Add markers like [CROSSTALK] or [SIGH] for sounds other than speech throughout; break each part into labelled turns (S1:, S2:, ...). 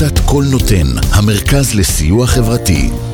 S1: עמותת קול נותן, המרכז לסיוע חברתי.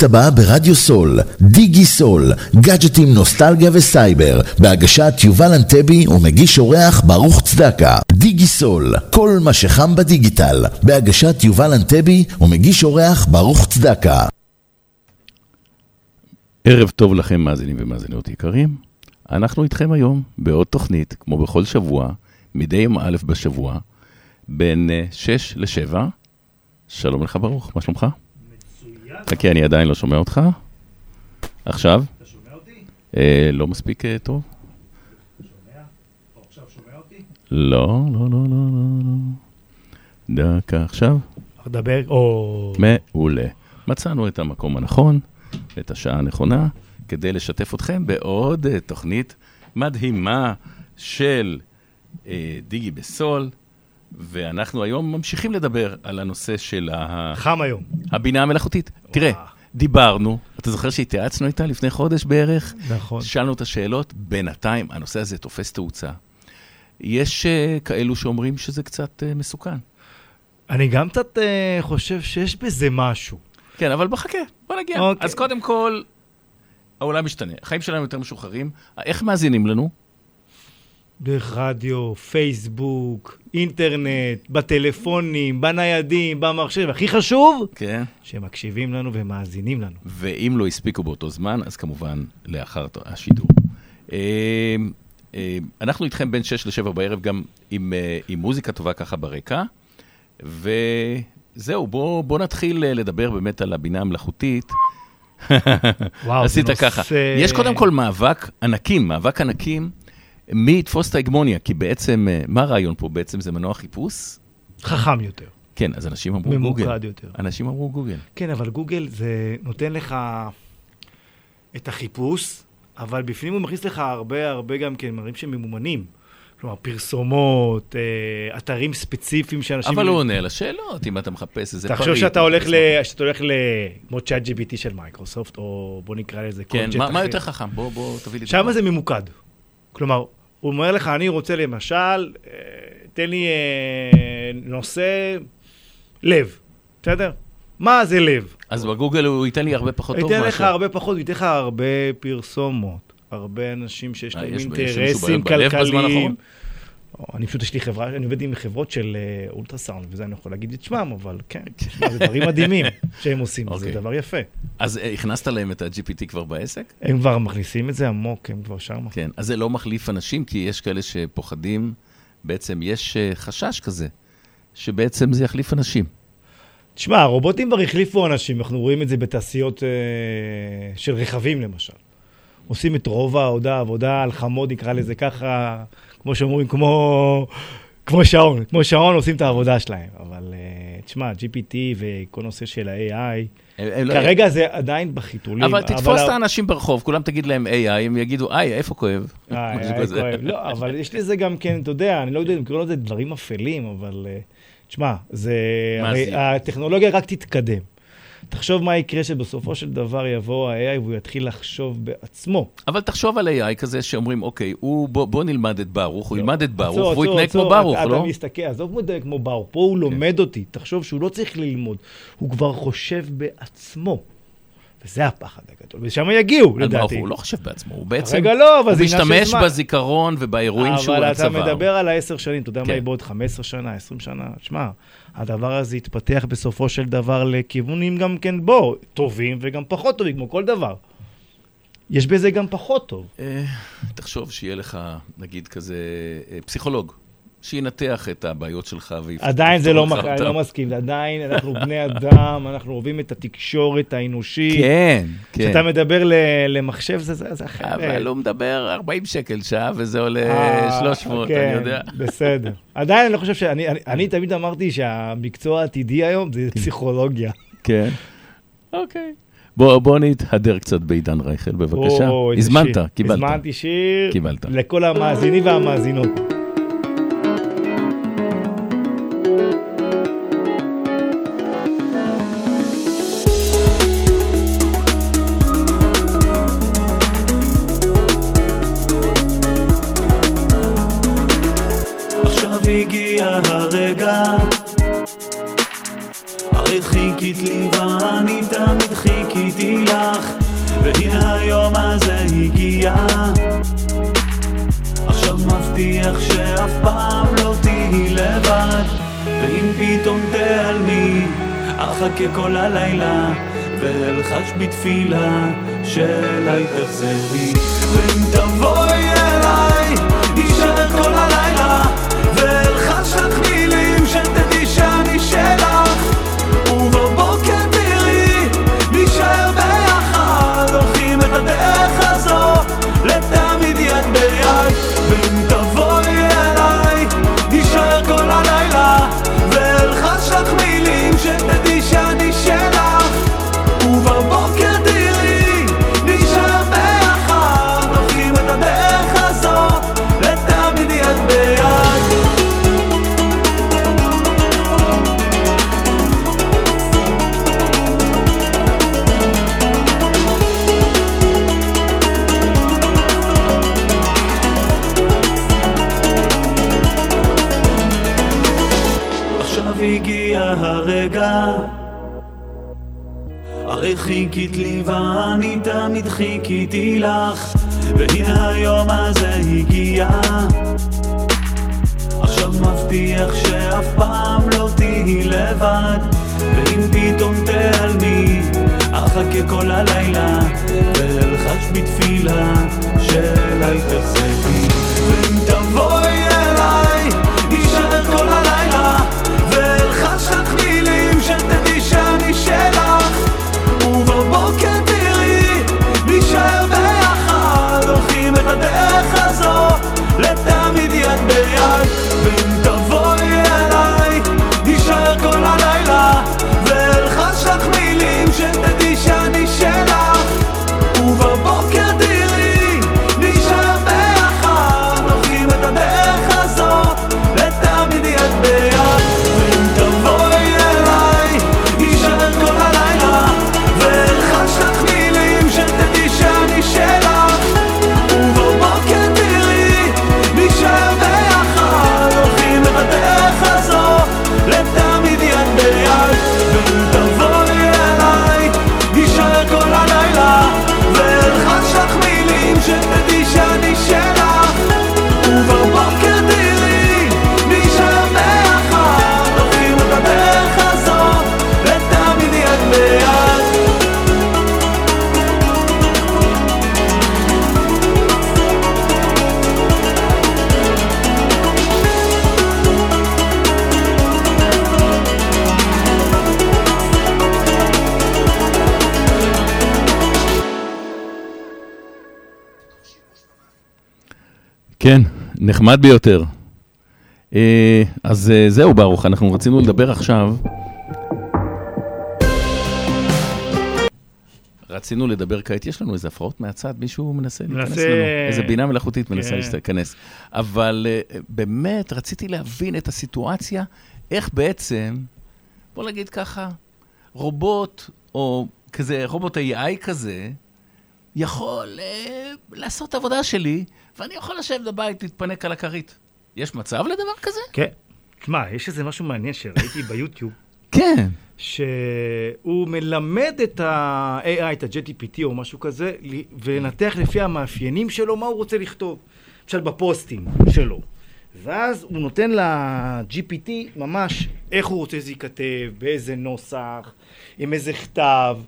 S1: התוכנית הבאה ברדיו סול, דיגי סול, גאדג'טים, נוסטלגיה וסייבר, בהגשת יובל אנטבי ומגיש אורח ברוך צדקה. דיגי סול, כל מה שחם בדיגיטל, בהגשת יובל אנטבי ומגיש אורח ברוך צדקה.
S2: ערב טוב לכם, מאזינים ומאזינות יקרים. אנחנו איתכם היום בעוד תוכנית, כמו בכל שבוע, מדי יום א' בשבוע, בין 6 ל-7. שלום לך, ברוך, מה שלומך? חכה, אני עדיין לא שומע אותך. עכשיו? אתה שומע אותי? אה, לא מספיק אה, טוב. אתה שומע? או עכשיו שומע אותי? לא, לא, לא, לא, לא. לא. דקה, עכשיו?
S3: דבר, או...
S2: מעולה. מצאנו את המקום הנכון, את השעה הנכונה, כדי לשתף אתכם בעוד uh, תוכנית מדהימה של uh, דיגי בסול, ואנחנו היום ממשיכים לדבר על הנושא של ה...
S3: חם היום.
S2: הבינה המלאכותית. וואו. תראה, דיברנו, אתה זוכר שהתייעצנו איתה לפני חודש בערך?
S3: נכון.
S2: שאלנו את השאלות, בינתיים הנושא הזה תופס תאוצה. יש uh, כאלו שאומרים שזה קצת uh, מסוכן.
S3: אני גם קצת uh, חושב שיש בזה משהו.
S2: כן, אבל בחכה, בוא נגיע. אוקיי. אז קודם כל, העולם משתנה, החיים שלנו יותר משוחררים. איך מאזינים לנו?
S3: דרך רדיו, פייסבוק, אינטרנט, בטלפונים, בניידים, במחשב. הכי חשוב,
S2: כן.
S3: שמקשיבים לנו ומאזינים לנו.
S2: ואם לא הספיקו באותו זמן, אז כמובן לאחר השידור. אה, אה, אנחנו איתכם בין 6 ל-7 בערב גם עם, אה, עם מוזיקה טובה ככה ברקע, וזהו, בואו בוא נתחיל לדבר באמת על הבינה המלאכותית.
S3: וואו, [LAUGHS]
S2: עשית נושא... ככה. יש קודם כל מאבק ענקים, מאבק ענקים, מי יתפוס את ההגמוניה, כי בעצם, מה הרעיון פה? בעצם זה מנוע חיפוש?
S3: חכם יותר.
S2: כן, אז אנשים אמרו גוגל.
S3: ממוקד יותר.
S2: אנשים אמרו גוגל.
S3: כן, אבל גוגל זה נותן לך את החיפוש, אבל בפנים הוא מכניס לך הרבה הרבה גם כן דברים שממומנים. כלומר, פרסומות, אה, אתרים ספציפיים שאנשים...
S2: אבל הוא עונה על השאלות, אם אתה מחפש איזה
S3: פריט. תחשוב שאתה הולך ל... שאתה הולך ל... כמו צ'אט GPT של מייקרוסופט, או בוא נקרא לזה
S2: כן, מה, מה יותר חכם? בוא, בוא תביא לי...
S3: שם זה ממוקד. כלומר, הוא אומר לך, אני רוצה למשל, אה, תן לי אה, נושא לב, בסדר? מה זה לב?
S2: אז בגוגל הוא ייתן לי הרבה פחות טוב
S3: מאשר... ייתן לך הרבה פחות, ייתן לך הרבה פרסומות. הרבה אנשים שיש להם אינטרסים כלכליים. אני פשוט, יש לי חברה, אני עובד עם חברות של אולטרסאונד, וזה אני יכול להגיד את שמם, אבל כן, [LAUGHS] זה דברים מדהימים שהם עושים, זה אוקיי. דבר יפה.
S2: אז אה, הכנסת להם את ה-GPT כבר בעסק?
S3: הם כבר מכניסים את זה עמוק, הם כבר שם.
S2: כן, אז זה לא מחליף אנשים, כי יש כאלה שפוחדים, בעצם יש אה, חשש כזה, שבעצם זה יחליף אנשים.
S3: תשמע, הרובוטים כבר החליפו אנשים, אנחנו רואים את זה בתעשיות אה, של רכבים למשל. עושים את רוב העבודה, עבודה על חמוד, נקרא לזה ככה, כמו שאומרים, כמו, כמו שעון, כמו שעון עושים את העבודה שלהם. אבל uh, תשמע, GPT וכל נושא של ה-AI, לא- כרגע זה עדיין בחיתולים.
S2: אבל תתפוס את האנשים ברחוב, כולם תגיד להם AI, הם יגידו, איי, איפה כואב?
S3: איי, כואב. לא, אבל יש לזה גם כן, אתה יודע, אני לא יודע אם קוראים לזה דברים אפלים, אבל אה, תשמע, זה... הטכנולוגיה רק תתקדם. תחשוב מה יקרה שבסופו של דבר יבוא ה-AI והוא יתחיל לחשוב בעצמו.
S2: אבל תחשוב על AI כזה שאומרים, אוקיי, הוא, בוא, בוא נלמד את ברוך, הוא לא. ילמד את ברוך, והוא יתנהג כמו ברוך, לא?
S3: אתה מסתכל, עזוב הוא כמו ברוך, פה הוא כן. לומד אותי, תחשוב שהוא לא צריך ללמוד, הוא כבר חושב בעצמו. וזה הפחד הגדול, ושם יגיעו, לדעתי.
S2: הוא לא חושב בעצמו, הוא בעצם...
S3: רגע, לא, אבל
S2: זה עניין של זמן. הוא משתמש בזיכרון ובאירועים שהוא צבר.
S3: אבל אתה מדבר על העשר שנים, אתה יודע כן. מה יהיה בעוד 15 שנה, 20 שנה? תשמע, הדבר הזה יתפתח בסופו של דבר לכיוונים גם כן, בוא, טובים וגם פחות טובים, כמו כל דבר. יש בזה גם פחות טוב.
S2: אה, תחשוב שיהיה לך, נגיד כזה, אה, פסיכולוג. שינתח את הבעיות שלך
S3: ויפתור עדיין זה לא, מח... אני לא מסכים, עדיין אנחנו בני אדם, אנחנו אוהבים את התקשורת האנושית.
S2: כן, כן.
S3: כשאתה מדבר ל... למחשב זה, זה, זה אחרת.
S2: אבל הוא מדבר 40 שקל שעה וזה עולה 300, כן, אני יודע.
S3: בסדר. עדיין אני לא חושב שאני, אני, אני תמיד אמרתי שהמקצוע העתידי היום זה פסיכולוגיה.
S2: כן, אוקיי. בוא, בוא נתהדר קצת בעידן רייכל, בבקשה. הזמנת, קיבלת.
S3: הזמנתי שיר.
S2: קיבלת.
S3: לכל המאזינים והמאזינות.
S4: הגיע עכשיו מבטיח שאף פעם לא תהיי לבד. ואם פתאום תיעלמי אחכה כל הלילה ואלחש בתפילה שאליי תחזרי. ואם תבואי אליי נשאר כל הלילה חיכית לי ואני תמיד חיכיתי
S2: נחמד ביותר. אה, אז אה, זהו, ברוך, אנחנו רצינו לדבר עכשיו. רצינו לדבר כעת, יש לנו איזה הפרעות מהצד, מישהו מנסה להיכנס
S3: מנסה-
S2: לנו, איזה בינה מלאכותית מנסה
S3: כן.
S2: להיכנס. אבל אה, באמת, רציתי להבין את הסיטואציה, איך בעצם, בוא נגיד ככה, רובוט, או כזה, רובוט AI כזה, יכול אה, לעשות את העבודה שלי, ואני יכול לשבת בבית, להתפנק על הכרית. יש מצב לדבר כזה?
S3: כן. תשמע, יש איזה משהו מעניין שראיתי ביוטיוב, [LAUGHS]
S2: כן.
S3: שהוא מלמד את ה-AI, את ה-JTPT או משהו כזה, ולנתח לפי המאפיינים שלו מה הוא רוצה לכתוב. למשל בפוסטים שלו. ואז הוא נותן ל-GPT ממש איך הוא רוצה שזה ייכתב, באיזה נוסח, עם איזה כתב,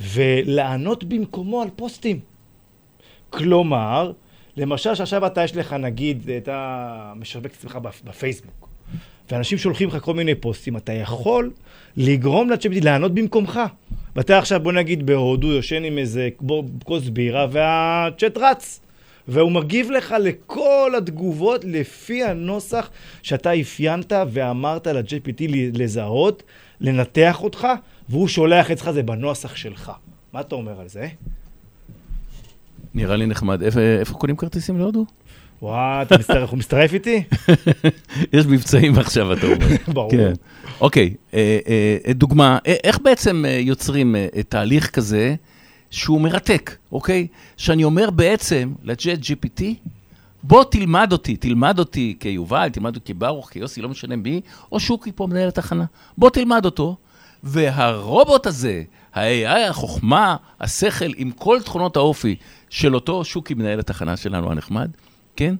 S3: ולענות במקומו על פוסטים. כלומר, למשל שעכשיו אתה יש לך נגיד, אתה משווק את עצמך בפ- בפייסבוק, ואנשים שולחים לך כל מיני פוסטים, אתה יכול לגרום לצ'אט לענות במקומך. ואתה עכשיו, בוא נגיד, בהודו יושן עם איזה כוס בירה, והצ'אט רץ. והוא מגיב לך לכל התגובות לפי הנוסח שאתה אפיינת ואמרת ל-GPT לזהות, לנתח אותך, והוא שולח אצלך זה בנוסח שלך. מה אתה אומר על זה?
S2: נראה לי נחמד. איפה, קונים כרטיסים להודו?
S3: וואי, אתה מצטרף, הוא מצטרף איתי? [LAUGHS]
S2: יש מבצעים עכשיו, אתה אומר. [LAUGHS]
S3: ברור.
S2: כן. אוקיי, אה, אה, דוגמה, אה, איך בעצם יוצרים תהליך כזה שהוא מרתק, אוקיי? שאני אומר בעצם לג'ט GPT, בוא תלמד אותי, תלמד אותי כיובל, תלמד אותי כברוך, כיוסי, לא משנה מי, או שוקי פה מנהל התחנה. בוא תלמד אותו, והרובוט הזה, ה-AI, החוכמה, השכל, עם כל תכונות האופי של אותו שוקי, מנהל התחנה שלנו הנחמד, כן?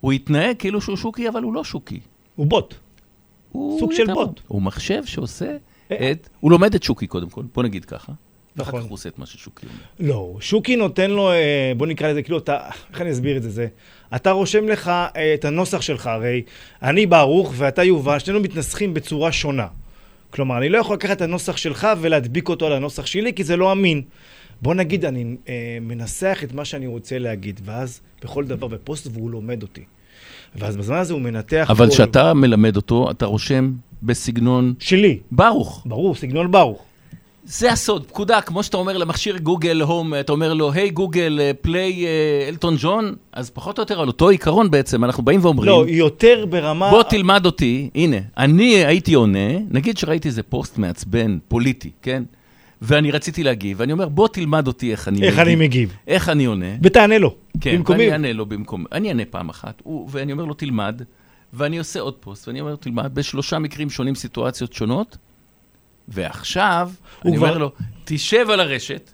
S2: הוא יתנהג כאילו שהוא שוקי, אבל הוא לא שוקי.
S3: הוא בוט.
S2: הוא
S3: סוג של בוט.
S2: הוא מחשב שעושה
S3: אה.
S2: את... הוא לומד את שוקי קודם כל, בוא נגיד ככה. ואחר
S3: נכון.
S2: כך הוא עושה את מה ששוקי אומר.
S3: לא, שוקי נותן לו, אה, בוא נקרא לזה, כאילו, אתה, איך אני אסביר את זה? זה אתה רושם לך אה, את הנוסח שלך, הרי אני ברוך ואתה יובל, שנינו מתנסחים בצורה שונה. כלומר, אני לא יכול לקחת את הנוסח שלך ולהדביק אותו על הנוסח שלי, כי זה לא אמין. בוא נגיד, אני אה, מנסח את מה שאני רוצה להגיד, ואז בכל דבר בפוסט, והוא לומד אותי. ואז בזמן הזה הוא מנתח...
S2: אבל
S3: כל-
S2: כשאתה מלמד אותו, אתה רושם בסגנון
S3: שלי,
S2: ברוך.
S3: ברור, סגנון ברוך.
S2: זה הסוד, פקודה, כמו שאתה אומר למכשיר גוגל הום, אתה אומר לו, היי גוגל, פליי אלטון ג'ון, אז פחות או יותר על אותו עיקרון בעצם, אנחנו באים ואומרים,
S3: לא, יותר ברמה...
S2: בוא תלמד אותי, הנה, אני הייתי עונה, נגיד שראיתי איזה פוסט מעצבן, פוליטי, כן? ואני רציתי להגיב, ואני אומר, בוא תלמד אותי איך אני
S3: איך אני מגיב.
S2: איך אני עונה.
S3: ותענה לו.
S2: כן,
S3: במקומי.
S2: ואני אענה לו במקום, אני אענה פעם אחת, ואני אומר לו, תלמד, ואני עושה עוד פוסט, ואני אומר לו, תלמד, בשלושה מקרים שונים, סיטואציות שונות, ועכשיו,
S3: הוא
S2: אני
S3: כבר-
S2: אומר לו, תשב על הרשת,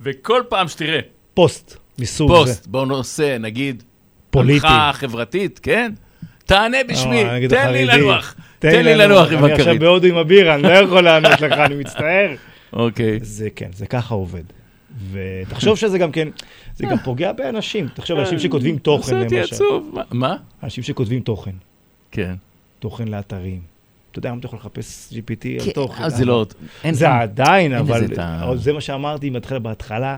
S2: וכל פעם שתראה
S3: פוסט מסוג זה.
S2: פוסט בו נושא, נגיד,
S3: פוליטי.
S2: המחאה החברתית, כן? תענה בשמי,
S3: אה, נגיד
S2: תן לי. לנוח, תן לי לנוח עם
S3: אני עכשיו
S2: הכרית.
S3: בהודו עם הבירה, אני לא יכול לענות לך, אני מצטער. [LAUGHS]
S2: אוקיי.
S3: זה כן, זה ככה עובד. ותחשוב שזה גם כן, זה גם פוגע באנשים. תחשוב, אנשים שכותבים תוכן, למשל.
S2: עצוב. מה- מה?
S3: אנשים שכותבים תוכן,
S2: כן.
S3: תוכן לאתרים. אתה יודע, היום אתה יכול לחפש GPT על
S2: כן,
S3: תוכן.
S2: אז זה לא...
S3: זה עדיין, אבל זה מה שאמרתי בהתחלה, בהתחלה.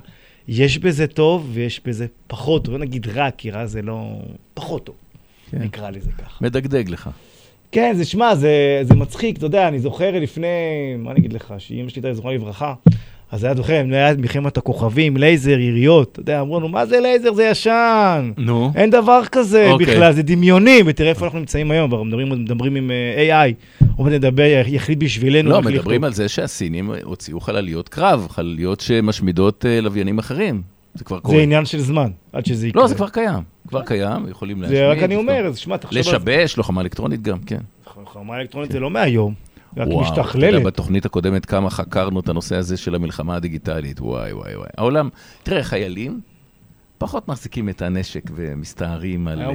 S3: יש בזה טוב ויש בזה פחות, לא נגיד רע, כי רע זה לא... פחות טוב,
S2: כן.
S3: נקרא לזה ככה.
S2: מדגדג לך.
S3: כן, זה, שמע, זה, זה מצחיק, אתה יודע, אני זוכר לפני, מה אני אגיד לך, שאימא שלי הייתה זכרונה לברכה, אז היה זוכר, היה מלחמת הכוכבים, לייזר, יריות, אתה יודע, אמרו לנו, מה זה לייזר? זה ישן.
S2: נו.
S3: אין דבר כזה
S2: אוקיי.
S3: בכלל, זה דמיוני, ותראה איפה אנחנו נמצאים היום, אנחנו מדברים, מדברים עם אה, AI, הוא מדבר, יחליט בשבילנו.
S2: לא,
S3: איך לכתוב.
S2: מדברים על זה שהסינים הוציאו חלליות קרב, חלליות שמשמידות אה, לוויינים אחרים. זה כבר
S3: זה
S2: קורה.
S3: עניין של זמן, עד שזה יקרה.
S2: לא, זה כבר קיים. כבר קיים, יכולים להשמיד.
S3: זה רק אני. אומר, אז שמע, תחשוב על זה.
S2: לשבש, לוחמה אלקטרונית גם, כן.
S3: חרמה אלקטרונית זה לא מהיום, זה רק
S2: וואו, אתה יודע,
S3: משתכללת.
S2: בתוכנית הקודמת כמה חקרנו את הנושא הזה של המלחמה הדיגיטלית, וואי וואי וואי. העולם, תראה, חיילים פחות מחזיקים את הנשק ומסתערים על אה.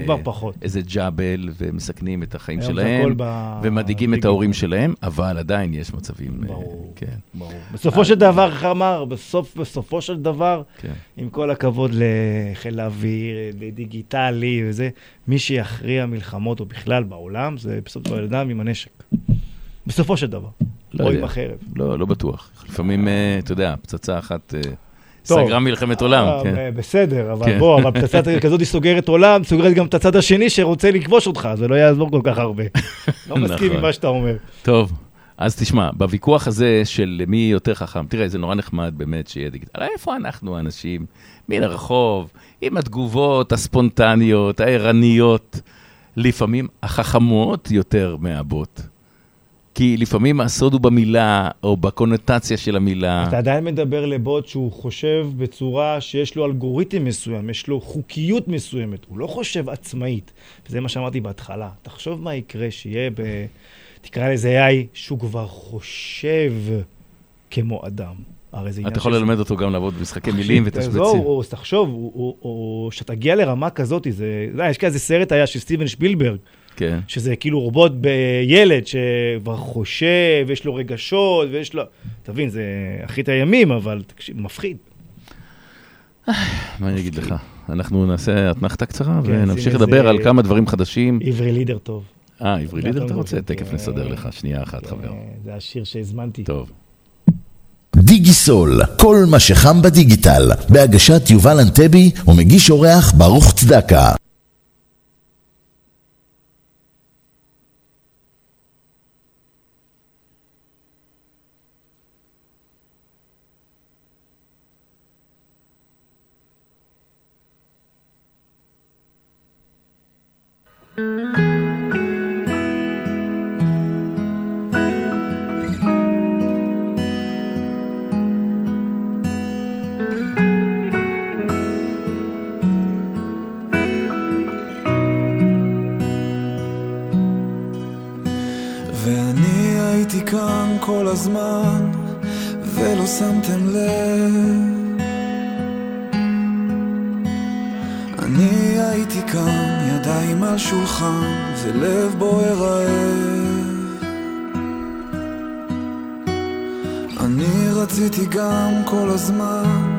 S2: איזה ג'אבל ומסכנים את החיים שלהם,
S3: ב-
S2: ומדאיגים את. ההורים שלהם, אבל עדיין יש מצבים, אה,
S3: ברור.
S2: כן,
S3: ברור. בסופו של דבר, איך אמר, בסוף, בסופו של דבר,
S2: כן.
S3: עם כל הכבוד לחיל האוויר, לדיגיטלי וזה, מי שיכריע מלחמות או בכלל בעולם, זה בסופו של דבר אדם עם הנשק. בסופו של דבר.
S2: לא
S3: או
S2: יודע.
S3: עם החרב.
S2: לא, לא בטוח. לפעמים, אה, אתה יודע, פצצה אחת אה,
S3: טוב.
S2: סגרה מלחמת עולם,
S3: אה,
S2: כן.
S3: בסדר, אבל
S2: כן.
S3: בוא, אבל פצצה כזאת סוגרת עולם, סוגרת גם את הצד השני שרוצה לכבוש אותך, זה לא יעזור כל כך הרבה. [LAUGHS] לא מסכים
S2: נכון.
S3: עם מה שאתה אומר.
S2: טוב, אז תשמע, בוויכוח הזה של מי יותר חכם, תראה, זה נורא נחמד באמת שיהיה דיגיטל. איפה אנחנו האנשים מן הרחוב, עם התגובות הספונטניות, הערניות, לפעמים החכמות יותר מהבוט. כי לפעמים הסוד הוא במילה, או בקונוטציה של המילה.
S3: אתה עדיין מדבר לבוט שהוא חושב בצורה שיש לו אלגוריתם מסוים, יש לו חוקיות מסוימת, הוא לא חושב עצמאית. וזה מה שאמרתי בהתחלה. תחשוב מה יקרה שיהיה ב... תקרא לזה AI, שהוא כבר חושב כמו אדם. הרי זה עניין
S2: אתה יכול ללמד אותו גם לעבוד במשחקי מילים ותשבצים.
S3: או תחשוב, או- או- או שתגיע לרמה כזאת, זה, יודע, יש כזה סרט היה של סטיבן שפילברג,
S2: כן.
S3: שזה כאילו רובוט בילד שכבר חושב, ויש לו רגשות, ויש לו... תבין, זה אחרית הימים, אבל תקשיב, מפחיד.
S2: מה אני אגיד לך? אנחנו נעשה אתנחתה קצרה
S3: כן,
S2: ונמשיך לדבר על כמה דברים חדשים.
S3: עברי לידר טוב.
S2: אה, עברי לידר אתה רוצה?
S3: כן,
S2: תכף
S3: כן.
S2: נסדר לך. שנייה אחת, חבר.
S3: אה, זה השיר שהזמנתי.
S2: טוב.
S1: דיגיסול, כל מה שחם בדיגיטל, בהגשת יובל אנטבי ומגיש אורח ברוך צדקה.
S4: רציתי גם כל הזמן,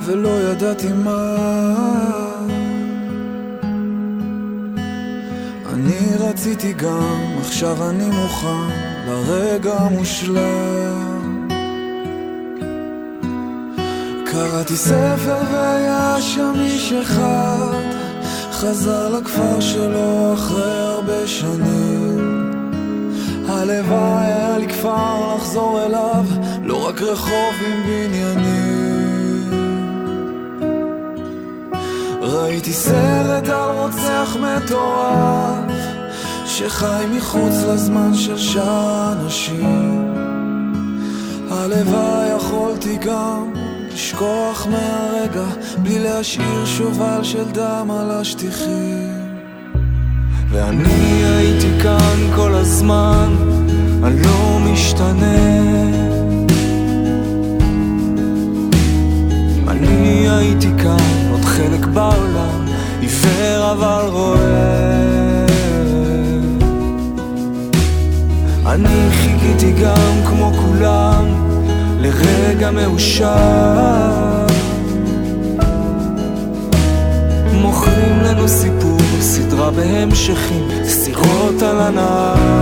S4: ולא ידעתי מה. אני רציתי גם, עכשיו אני מוכן לרגע המושלם. קראתי ספר והיה שם איש אחד, חזר לכפר שלו אחרי הרבה שנים. הלוואי היה לי כפר לחזור אליו, לא רק רחוב עם בניינים. ראיתי סרט על רוצח מטורף, שחי מחוץ לזמן של שעה אנשים. הלוואי יכולתי גם לשכוח מהרגע, בלי להשאיר שובל של דם על השטיחים. ואני הייתי כאן כל הזמן, אני לא משתנה. אני הייתי כאן, עוד חלק בעולם, עיוור אבל רואה. אני חיכיתי גם כמו כולם, לרגע מאושר. מוכרים לנו סיפור, סדרה בהמשכים, סירות על הנהר.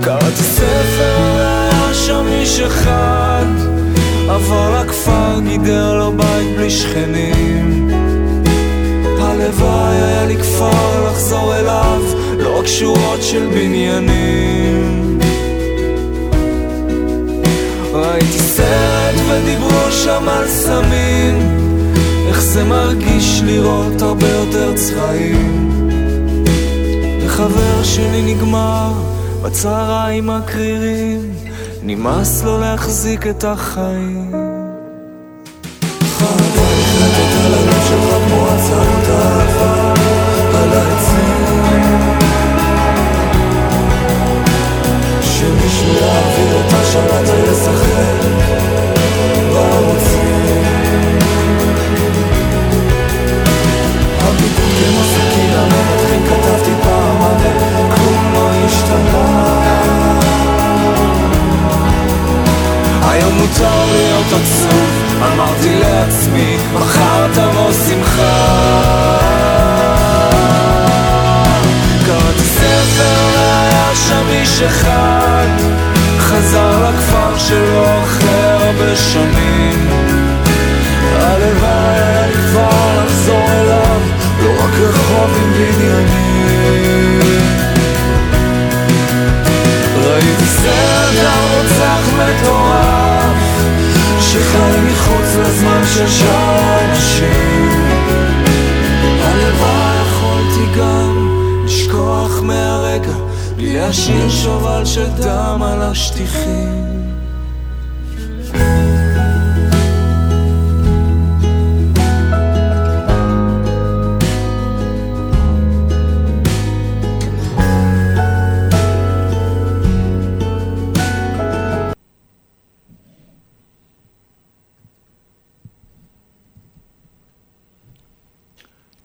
S4: קראתי ספר והיה שם איש אחד, עבר לכפר, גידר לו בית בלי שכנים. הלוואי היה לי כפר לחזור אליו, לא רק שורות של בניינים. ראיתי סרט ודיברו שם על סמים איך זה מרגיש לראות הרבה יותר צבעים וחבר שלי נגמר בצהריים הקרירים נמאס לו להחזיק את החיים מותר להיות עצוב. אמרתי לעצמי מחר תבוא שמחה. קראתי ספר והיה שם איש אחד. חזר לכפר שלו אחרי הרבה שנים. הלוואי היה לי כבר לחזור אליו לא רק רחוב עם בניינים ראיתי סרט על רוצח מטורף שחי מחוץ לזמן של שאר הלוואי יכולתי גם לשכוח מהרגע בלי להשאיר שובל של דם על השטיחים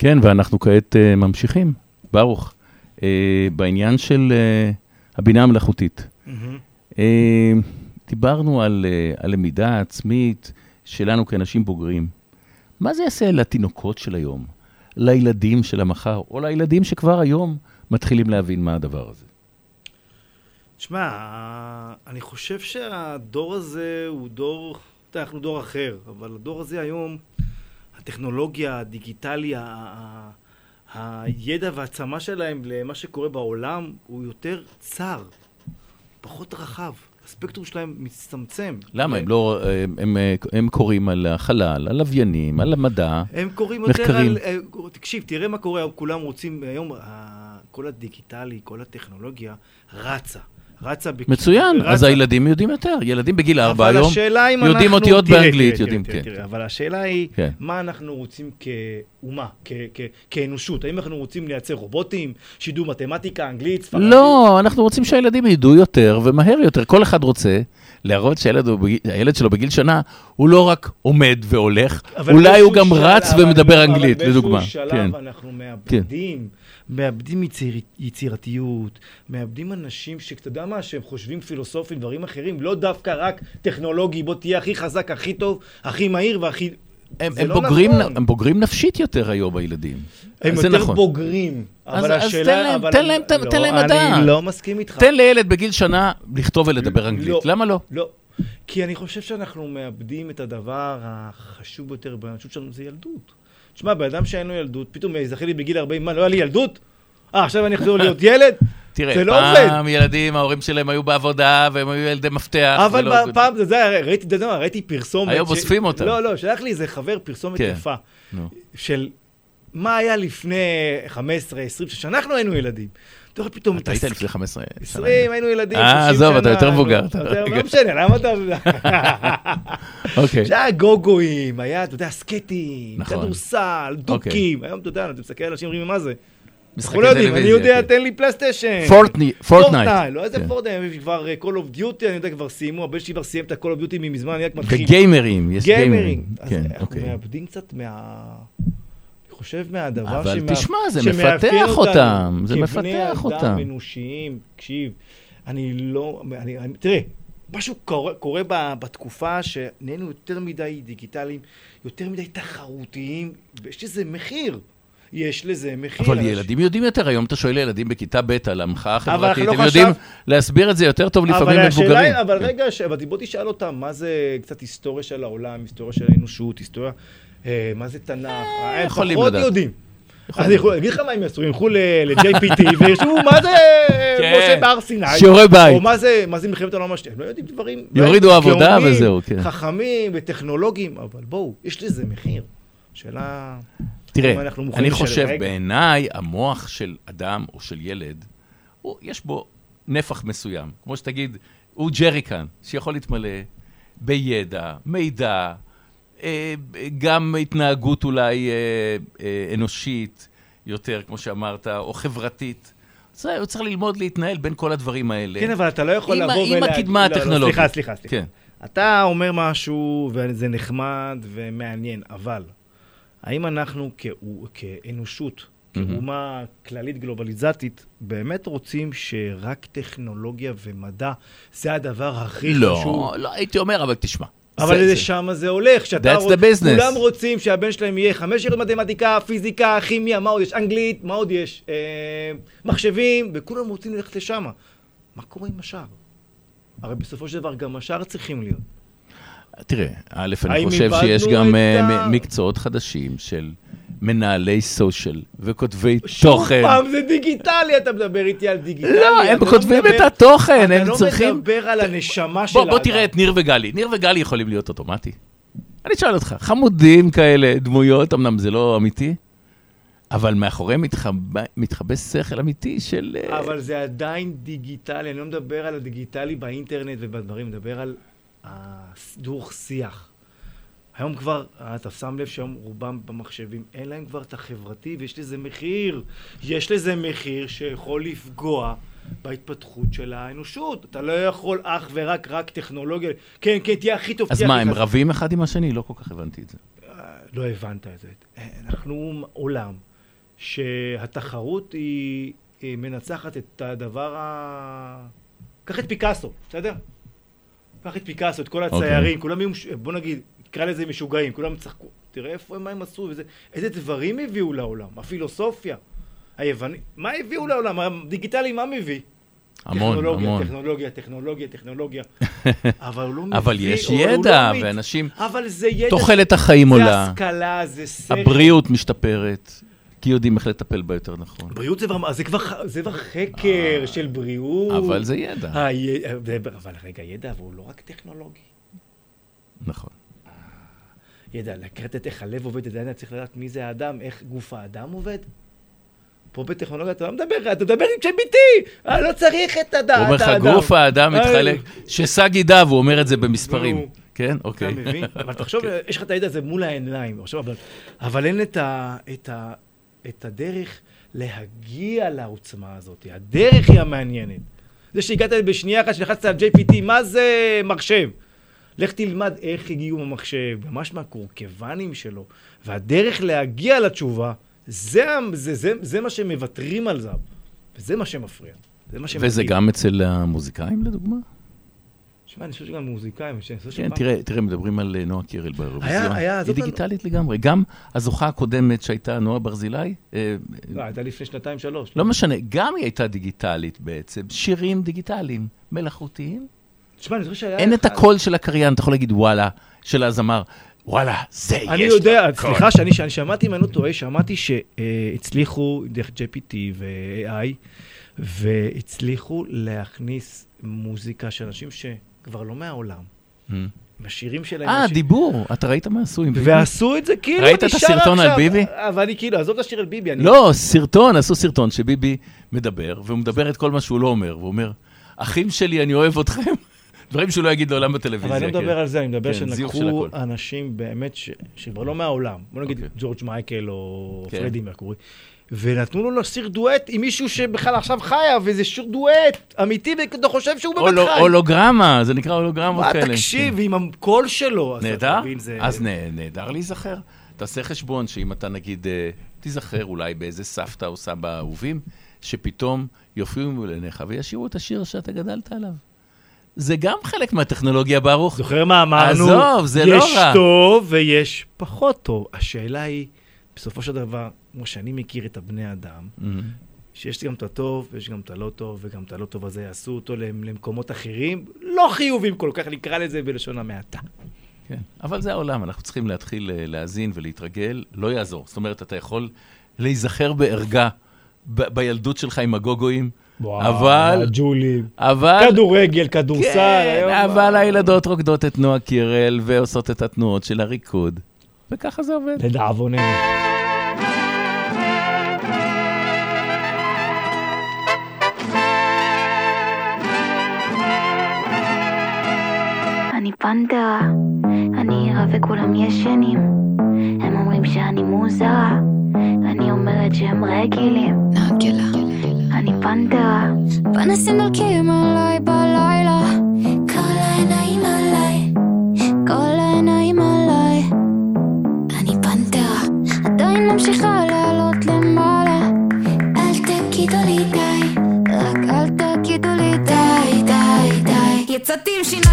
S2: כן, ואנחנו כעת uh, ממשיכים, ברוך, uh, בעניין של uh, הבינה המלאכותית. Uh, דיברנו על uh, הלמידה העצמית שלנו כאנשים בוגרים. מה זה יעשה לתינוקות של היום, לילדים של המחר, או לילדים שכבר היום מתחילים להבין מה הדבר הזה?
S3: תשמע, אני חושב שהדור הזה הוא דור, אתה יודע, אנחנו דור אחר, אבל הדור הזה היום, הטכנולוגיה, הדיגיטלי, ה- הידע והעצמה שלהם למה שקורה בעולם הוא יותר צר, פחות רחב. הספקטרום שלהם מצטמצם.
S2: למה? הם לא, הם, הם, הם קוראים על החלל, על לוויינים, על המדע.
S3: הם קוראים יותר
S2: מחקרים.
S3: על... אה, תקשיב, תראה מה קורה, כולם רוצים, היום כל הדיגיטלי, כל הטכנולוגיה רצה. רצה בכ...
S2: מצוין, אז
S3: רצה.
S2: הילדים יודעים יותר. ילדים בגיל ארבע
S3: אבל
S2: היום יודעים
S3: אנחנו-
S2: אותיות
S3: תראה,
S2: באנגלית,
S3: תראה,
S2: יודעים,
S3: תראה,
S2: כן.
S3: תראה, אבל השאלה היא,
S2: כן.
S3: מה אנחנו רוצים כאומה, כ- כ- כאנושות? האם אנחנו רוצים לייצר רובוטים, שידעו מתמטיקה, אנגלית, ספרדית?
S2: לא, אנחנו רוצים שהילדים ידעו יותר ומהר יותר. כל אחד רוצה להראות שהילד שלו בגיל שנה, הוא לא רק עומד והולך,
S3: אבל
S2: אולי הוא גם רץ
S3: אבל-
S2: ומדבר
S3: אבל
S2: אנגלית, לדוגמה.
S3: באיזשהו שלב
S2: כן.
S3: אנחנו מאבדים, מאבדים יציר, יצירתיות, מאבדים אנשים שאתה יודע מה, שהם חושבים פילוסופים, דברים אחרים, לא דווקא רק טכנולוגי, בוא תהיה הכי חזק, הכי טוב, הכי מהיר והכי...
S2: הם, הם,
S3: לא
S2: בוגרים,
S3: נכון.
S2: הם בוגרים נפשית יותר היום, הילדים.
S3: הם יותר
S2: נכון.
S3: בוגרים.
S2: אז-
S3: אבל
S2: אז
S3: השאלה...
S2: תן להם-
S3: אבל
S2: תן להם- תן-
S3: לא,
S2: תן להם לדעת.
S3: אני לא מסכים איתך.
S2: תן לילד בגיל שנה לכתוב ולדבר אנגלית.
S3: לא.
S2: למה לא?
S3: לא. כי אני חושב שאנחנו מאבדים את הדבר החשוב ביותר באנושות שלנו, זה ילדות. תשמע, בן אדם שאין לו ילדות, פתאום יזכר לי בגיל 40, מה, לא היה לי ילדות? אה, עכשיו אני אחזור להיות ילד?
S2: תראה,
S3: זה לא עובד.
S2: פעם ילדים, ההורים שלהם היו בעבודה, והם היו ילדי מפתח.
S3: אבל
S2: ולא-
S3: פעם, זה היה, ראיתי, אתה יודע מה, ראיתי פרסומת.
S2: היום
S3: ש-
S2: אוספים אותם.
S3: לא, לא, שלח לי איזה חבר פרסומת
S2: כן.
S3: יפה.
S2: נו.
S3: של מה היה לפני 15, 20, כשאנחנו היינו ילדים. אתה רואה פתאום...
S2: אתה היית לפני 15 שנה.
S3: 20, היינו ילדים,
S2: אה,
S3: 30 שנה.
S2: עזוב, אתה יותר מבוגר.
S3: נו, אתה- [LAUGHS] לא משנה, למה אתה... [LAUGHS]
S2: אוקיי.
S3: שהיה גוגואים, היה, אתה יודע, סקטים,
S2: נכון.
S3: כדורסל, דוקים. היום, אתה יודע, אתה מסתכל על אנשים אומרים, מה זה?
S2: משחקי
S3: אנחנו לא יודעים, אני
S2: טלוויזיה,
S3: יודע,
S2: כן.
S3: תן לי פלייסטיישן.
S2: פורטני- פורטנייט.
S3: לא איזה
S2: כן.
S3: פורטנייט, כבר אה, Call of Duty, אני יודע, כבר סיימו, הבן שלי כבר סיים את ה-Call of Duty מזמן, אני רק מתחיל.
S2: וגיימרים, יש גיימרים.
S3: גיימרים.
S2: כן,
S3: אנחנו
S2: אוקיי.
S3: מאבדים קצת מה... חושב מהדבר
S2: אבל
S3: שמאפ-
S2: תשמע, זה מפתח אותם, זה מפתח
S3: כבני
S2: אותם.
S3: אדם אנושיים, תקשיב, אני לא... אני, אני, תראה, משהו קורה, קורה ב, בתקופה שנהיינו יותר מדי דיגיטליים, יותר מדי תחרותיים, ויש לזה מחיר. יש לזה מחיר.
S2: אבל ילדים יודעים יותר, היום אתה שואל ילדים בכיתה ב' על המחאה החברתית,
S3: לא
S2: הם יודעים
S3: חשב-
S2: להסביר את זה יותר טוב לפעמים
S3: אבל השאלה
S2: מבוגרים.
S3: אבל. רגע, ש- אבל בוא תשאל אותם, מה זה קצת היסטוריה של העולם, היסטוריה של האנושות, היסטוריה, מה זה תנ"ך, אה, הם
S2: יכולים
S3: פחות. יודעים. אז אני להגיד לך מה הם יעשו, ילכו ל-JPT [LAUGHS] וירשמו מה זה
S2: כן.
S3: משה בהר סיני,
S2: שיעורי בית.
S3: או מה זה מלחמת העולם השנייה, הם לא יודעים דברים,
S2: יורידו עבודה וזהו, כן.
S3: חכמים וטכנולוגיים, אבל בואו, יש לזה מחיר. שאלה...
S2: תראה, אני. חושב. בעיניי, המוח של אדם או של ילד, יש בו נפח מסוים. כמו שתגיד, הוא ג'ריקן, שיכול להתמלא בידע, מידע, אה, גם התנהגות אולי אה, אה, אנושית יותר, כמו שאמרת, או חברתית. זה, הוא צריך ללמוד להתנהל בין כל הדברים האלה.
S3: כן, אבל אתה לא יכול
S2: עם
S3: לבוא
S2: עם
S3: ולהגיד...
S2: הקדמה
S3: לא, לא,
S2: הטכנולוגית.
S3: סליחה, סליחה, סליחה.
S2: כן.
S3: אתה אומר משהו, וזה נחמד ומעניין, אבל האם אנחנו כאנושות, כאומה כללית גלובליזטית, באמת רוצים שרק טכנולוגיה ומדע זה הדבר הכי חשוב?
S2: לא, לא הייתי אומר, אבל תשמע.
S3: אבל
S2: זה-
S3: לשם זה הולך, שאתה
S2: business.
S3: כולם רוצים שהבן שלהם יהיה חמש יחידות מתמטיקה, פיזיקה, כימיה, מה עוד יש? אנגלית, מה עוד יש? אה, מחשבים, וכולם רוצים ללכת לשם. מה קורה עם השאר? הרי בסופו של דבר גם השאר צריכים להיות.
S2: תראה, א', אני חושב שיש גם אה,
S3: ה-
S2: מקצועות חדשים של מנהלי סושיאל וכותבי
S3: שוב
S2: תוכן.
S3: פעם, זה דיגיטלי, אתה מדבר איתי על דיגיטלי.
S2: לא, הם
S3: אתה
S2: כותבים
S3: מדבר-
S2: את התוכן, הם
S3: אתה לא
S2: צריכים...
S3: מדבר על הנשמה של האדם.
S2: בוא תראה את ניר וגלי. ניר וגלי יכולים להיות אוטומטי. אני שואל אותך, חמודים כאלה, דמויות, אמנם זה לא אמיתי, אבל מאחוריהם מתחבא, מתחבא שכל אמיתי של... אה,
S3: אבל זה עדיין דיגיטלי, אני לא מדבר על הדיגיטלי באינטרנט ובדברים, אני מדבר על הדוך שיח. היום כבר, אתה שם לב שהיום רובם במחשבים, אין להם כבר את החברתי ויש לזה מחיר. יש לזה מחיר שיכול לפגוע בהתפתחות של האנושות. אתה לא יכול אך ורק רק טכנולוגיה. כן, כן, תהיה הכי טוב,
S2: אז מה, הם. רבים אחד עם השני? לא כל כך הבנתי את זה.
S3: אה, לא הבנת את זה. אנחנו עולם שהתחרות היא, היא מנצחת את הדבר ה... קח את פיקאסו, בסדר? קח את פיקאסו, את כל הציירים, כולם יהיו, מש- בוא נגיד, נקרא לזה משוגעים, כולם צחקו. תראה איפה, מה הם עשו, וזה, איזה דברים הביאו לעולם, הפילוסופיה, היווני, מה הביאו לעולם? הדיגיטלי מה מביא?
S2: המון,
S3: טכנולוגיה,
S2: המון.
S3: טכנולוגיה, טכנולוגיה, טכנולוגיה. [LAUGHS] אבל הוא לא מביא,
S2: אבל יש
S3: לא
S2: ידע,
S3: מת.
S2: ואנשים...
S3: אבל זה ידע...
S2: תוחלת החיים
S3: זה
S2: עולה,
S3: השכלה, זה שכל.
S2: הבריאות משתפרת, כי יודעים איך לטפל בה יותר נכון.
S3: בריאות זה כבר, זה כבר, זה כבר חקר של בריאות.
S2: אבל זה ידע.
S3: אבל רגע, ידע, אבל הוא לא רק טכנולוגי. ידע, את איך הלב עובד, אתה צריך לדעת מי זה האדם, איך גוף האדם עובד. פה בטכנולוגיה אתה לא מדבר, אתה מדבר עם ChatGPT, אה, לא צריך את הדעת
S2: הוא אומר לך. גוף האדם
S3: אה,
S2: מתחלק, שסע גידיו, הוא אומר את זה במספרים. כן,
S3: אתה
S2: אוקיי.
S3: מבין? [LAUGHS] אבל תחשוב, יש לך את הידע הזה מול העיניים, אבל, אין את, הדרך להגיע לעוצמה הזאת. הדרך היא המעניינת. זה שהגעת בשנייה אחת, שלחצת על JPT, מה זה מחשב? לך תלמד איך הגיעו במחשב, ממש מהקורקבנים שלו, והדרך להגיע לתשובה, זה, זה, זה, זה מה שמוותרים על זה, וזה מה שמפריע. זה מה שמפריע.
S2: וזה גם אצל המוזיקאים, לדוגמה?
S3: שמע, אני חושב שגם מוזיקאים, שאני חושב
S2: כן,
S3: שפעם-
S2: תראה, תראה, מדברים על אה, נועה קירל באירוויזיון.
S3: היה,
S2: היא
S3: זאת
S2: דיגיטלית לגמרי. גם הזוכה הקודמת שהייתה, נועה ברזילי, אה,
S3: לא, הייתה לפני שנתיים, שלוש.
S2: לא משנה, גם היא הייתה דיגיטלית בעצם. שירים דיגיטליים, מלאכותיים.
S3: תשמע, אני זוכר שהיה...
S2: אין את הקול של הקריין, אתה יכול להגיד וואלה, של הזמר, וואלה, זה יש לו
S3: אני יודע,
S2: קול.
S3: סליחה שאני שאני שמעתי, אם אני לא טועה, שמעתי שהצליחו דרך GPT ו-AI, והצליחו להכניס מוזיקה של אנשים שכבר לא מהעולם.
S2: Mm.
S3: עם השירים שלהם.
S2: אה, דיבור, אתה ראית מה עשו עם ביבי?
S3: ועשו את זה כאילו
S2: ראית את הסרטון על. ביבי?
S3: אבל אני כאילו, עזוב את השיר על ביבי.
S2: לא, סרטון, עשו סרטון שביבי מדבר, והוא מדבר את כל מה שהוא לא אומר, והוא אומר, אחים שלי, אני אוהב אתכם. דברים שהוא לא יגיד לעולם בטלוויזיה.
S3: אבל אני לא
S2: כן.
S3: מדבר על זה, אני מדבר
S2: כן,
S3: שלקחו. אנשים באמת שכבר לא מהעולם. בוא נגיד
S2: אוקיי.
S3: ג'ורג' מייקל או
S2: כן.
S3: פרדי מרקורי. ונתנו לו לשיר דואט עם מישהו שבכלל עכשיו חיה, וזה שיר דואט אמיתי, ואתה חושב שהוא באמת חי.
S2: הולוגרמה, זה נקרא הולוגרמות
S3: מה,
S2: כאלה.
S3: תקשיב,
S2: כן.
S3: ועם הקול שלו.
S2: נהדר? אז נה- נהדר להיזכר. תעשה חשבון שאם אתה נגיד, אה, תיזכר אולי באיזה סבתא או סבא אהובים, שפתאום יופיעו מול עיניך וישירו את השיר שאתה גדלת עליו. זה גם חלק מהטכנולוגיה, ברוך.
S3: זוכר מה אמרנו?
S2: עזוב, זה לא
S3: יש
S2: רע.
S3: טוב ויש פחות טוב. השאלה היא, בסופו של דבר, כמו שאני מכיר את הבני אדם,
S2: מהמם.
S3: שיש גם את הטוב, ויש גם את הלא טוב, וגם את הלא טוב הזה יעשו אותו למ- למקומות אחרים, לא חיובים כל כך, נקרא לזה בלשון המעטה.
S2: כן, אבל זה העולם, אנחנו צריכים להתחיל אה, להאזין ולהתרגל, לא יעזור. זאת אומרת, אתה יכול להיזכר בערגה ב- בילדות שלך עם הגוגואים, אבל,
S3: ג'ולים.
S2: אבל,
S3: כדורגל, כדורסל.
S2: כן,
S3: היום-
S2: אבל הילדות רוקדות את נועה קירל ועושות את התנועות של הריקוד, וככה זה עובד.
S3: לדאבוננו.
S5: אני פנתרה, ערה וכולם ישנים. הם אומרים שאני מוזרה, אני אומרת שהם רגילים. נגלה. אני פנתרה. פנסים דולקים עליי בלילה. כל העיניים עליי. כל העיניים עליי. אני פנתרה. עדיין ממשיכה לעלות למעלה. אל תגידו לי די. רק אל תגידו לי די, די, די.
S6: יצאתי עם שיניים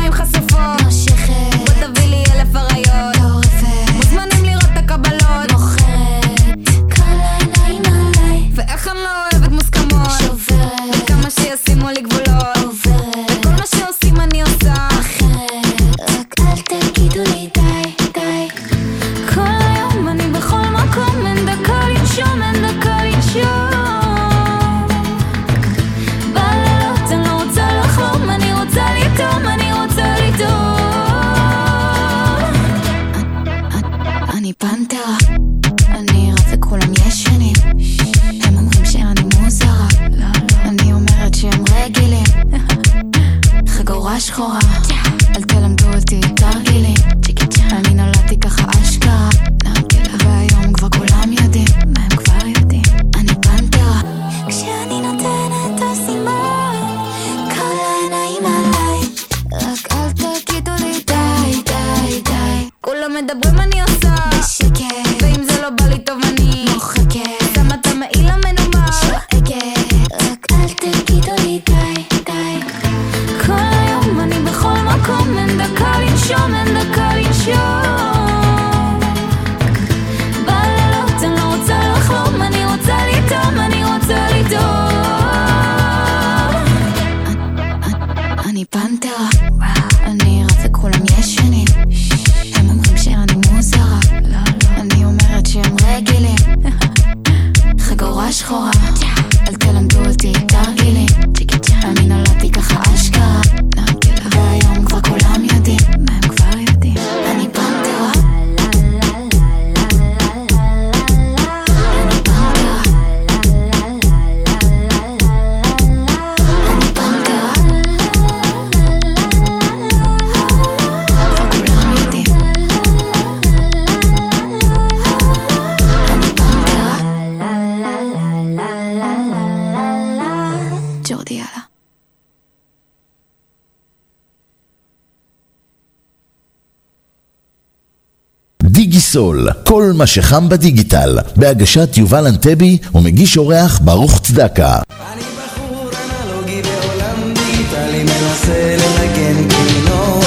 S1: דיגיסול, כל מה שחם בדיגיטל, בהגשת יובל אנטבי ומגיש אורח ברוך צדקה.
S7: אני בחור אנלוגי בעולם דיגיטלי מנסה לנגן כינור.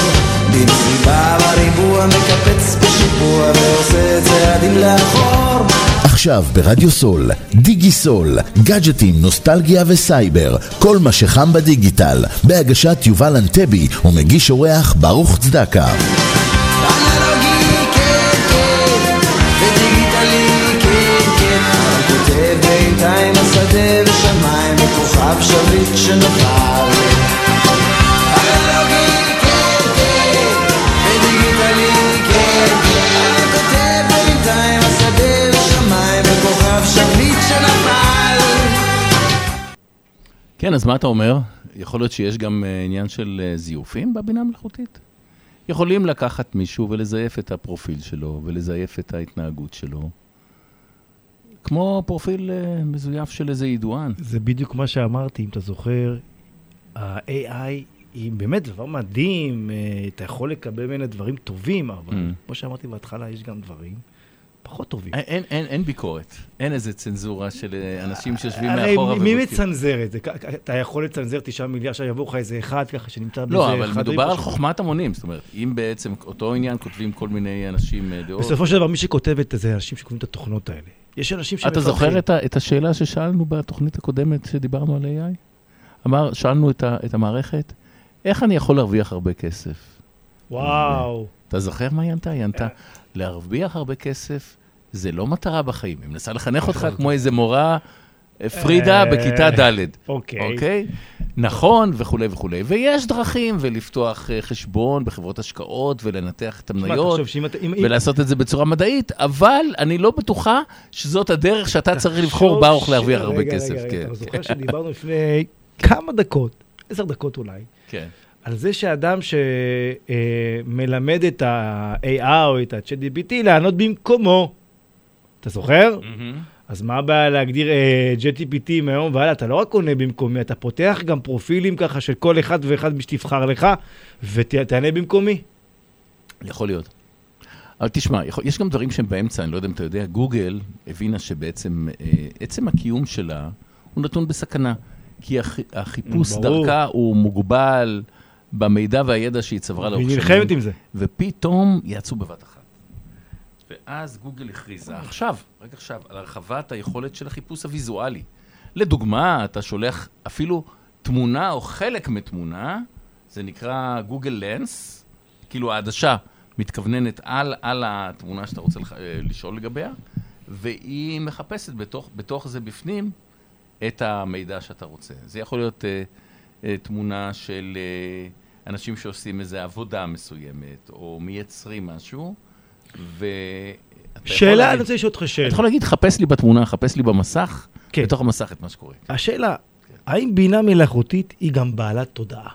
S7: במסיבה בריבוע מקפץ בשיפוע ועושה צעדים לאחור.
S1: עכשיו ברדיו סול, דיגי סול, גאדג'טים, נוסטלגיה וסייבר, כל מה שחם בדיגיטל, בהגשת יובל אנטבי ומגיש אורח ברוך צדקה.
S7: שביט שנפל כן,
S2: אז מה אתה אומר? יכול להיות שיש גם אה, עניין של אה, זיופים בבינה המלאכותית? יכולים לקחת מישהו ולזייף את הפרופיל שלו ולזייף את ההתנהגות שלו, כמו פרופיל אה, מזויף של איזה ידוען.
S3: זה בדיוק מה שאמרתי, אם אתה זוכר, ה-AI היא באמת דבר מדהים, אה, אתה יכול לקבל ממנה דברים טובים, אבל
S2: Mm.
S3: כמו שאמרתי בהתחלה, יש גם דברים פחות טובים.
S2: אין, אין, אין, אין ביקורת, אין איזה צנזורה של אה, אנשים שיושבים
S3: הרי
S2: מאחורה
S3: מי
S2: ובודקים.
S3: מצנזר את זה? אתה יכול לצנזר תשעה מיליארד, עכשיו יבוא לך איזה אחד ככה שנמצא בזה
S2: לא, אבל מדובר על. חוכמת המונים, זאת אומרת, אם בעצם אותו עניין כותבים כל מיני אנשים דעות.
S3: בסופו של דבר, מי שכותב את זה, אנשים שקוראים את התוכנות האלה. יש אנשים
S2: אתה זוכר את, את השאלה ששאלנו בתוכנית הקודמת שדיברנו על AI? אמר, שאלנו את, ה, את המערכת, איך אני יכול להרוויח הרבה כסף?
S3: וואו.
S2: אתה זוכר מה היא ענתה? היא ענתה, להרוויח הרבה כסף זה לא מטרה בחיים. היא מנסה לחנך אותך כמו איזה מורה פרידה
S3: אה,
S2: בכיתה ד'.
S3: אוקיי.
S2: אוקיי? נכון, וכולי וכולי. ויש דרכים, ולפתוח אה, חשבון בחברות השקעות, ולנתח את המניות, ולעשות את זה בצורה מדעית, אבל אני לא בטוחה שזאת הדרך שאתה צריך לבחור בה
S3: ש-
S2: להרוויח הרבה
S3: רגע,
S2: כסף.
S3: רגע, רגע,
S2: כן,
S3: אתה זוכר שדיברנו לפני כמה דקות, עשר דקות אולי,
S2: כן.
S3: על זה שאדם שמלמד את ה-AI או את ה-ChatGPT לענות במקומו. אתה זוכר?
S2: מהמם.
S3: אז מה הבעיה להגדיר אה, JTPT מהיום והלאה? אתה לא רק עונה במקומי, אתה פותח גם פרופילים ככה של כל אחד ואחד שתבחר לך, ותענה במקומי.
S2: יכול להיות. אבל תשמע, יכול, יש גם דברים שהם באמצע, אני לא יודע אם אתה יודע, גוגל הבינה שבעצם אה, עצם הקיום שלה הוא נתון בסכנה. כי הח, החיפוש
S3: ברור.
S2: דרכה הוא מוגבל במידע והידע שהיא צברה לאורך שנים.
S3: נלחמת עם זה.
S2: ופתאום יצאו בבת אחת. ואז גוגל הכריזה עכשיו, רק עכשיו, על הרחבת היכולת של החיפוש הוויזואלי. לדוגמה, אתה שולח אפילו תמונה או חלק מתמונה, זה נקרא גוגל לנס, כאילו העדשה מתכווננת על, על התמונה שאתה רוצה לח... אה, לשאול לגביה, והיא מחפשת בתוך, בתוך זה בפנים את המידע שאתה רוצה. זה יכול להיות אה, אה, תמונה של אה, אנשים שעושים איזו עבודה מסוימת, או מייצרים משהו, יכול
S3: שאלה, אני רוצה לשאול אותך שאלה.
S2: אתה יכול להגיד, חפש לי בתמונה, חפש לי במסך,
S3: כן.
S2: בתוך המסך את מה שקורה.
S3: השאלה, האם בינה מלאכותית היא גם בעלת תודעה?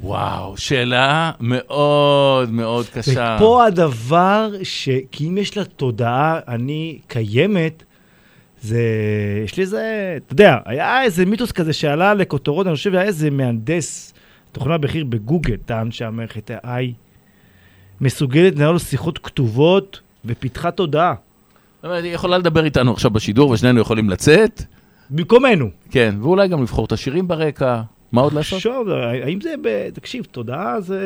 S2: וואו, שאלה מאוד מאוד קשה.
S3: ופה הדבר ש... כי אם יש לה תודעה, אני קיימת, זה... יש לי איזה... אתה יודע, היה איזה מיתוס כזה שעלה לכותרות, אני חושב, היה איזה מהנדס תוכנה בכיר בגוגל, טען שהמערכת ה-AI מסוגלת לנהל שיחות כתובות ופיתחה תודעה.
S2: היא יכולה לדבר איתנו עכשיו בשידור, ושנינו יכולים לצאת,
S3: במקומנו.
S2: כן, ואולי גם לבחור את השירים ברקע, מה עוד לעשות?
S3: עכשיו, האם זה, ב... תקשיב, תודעה זה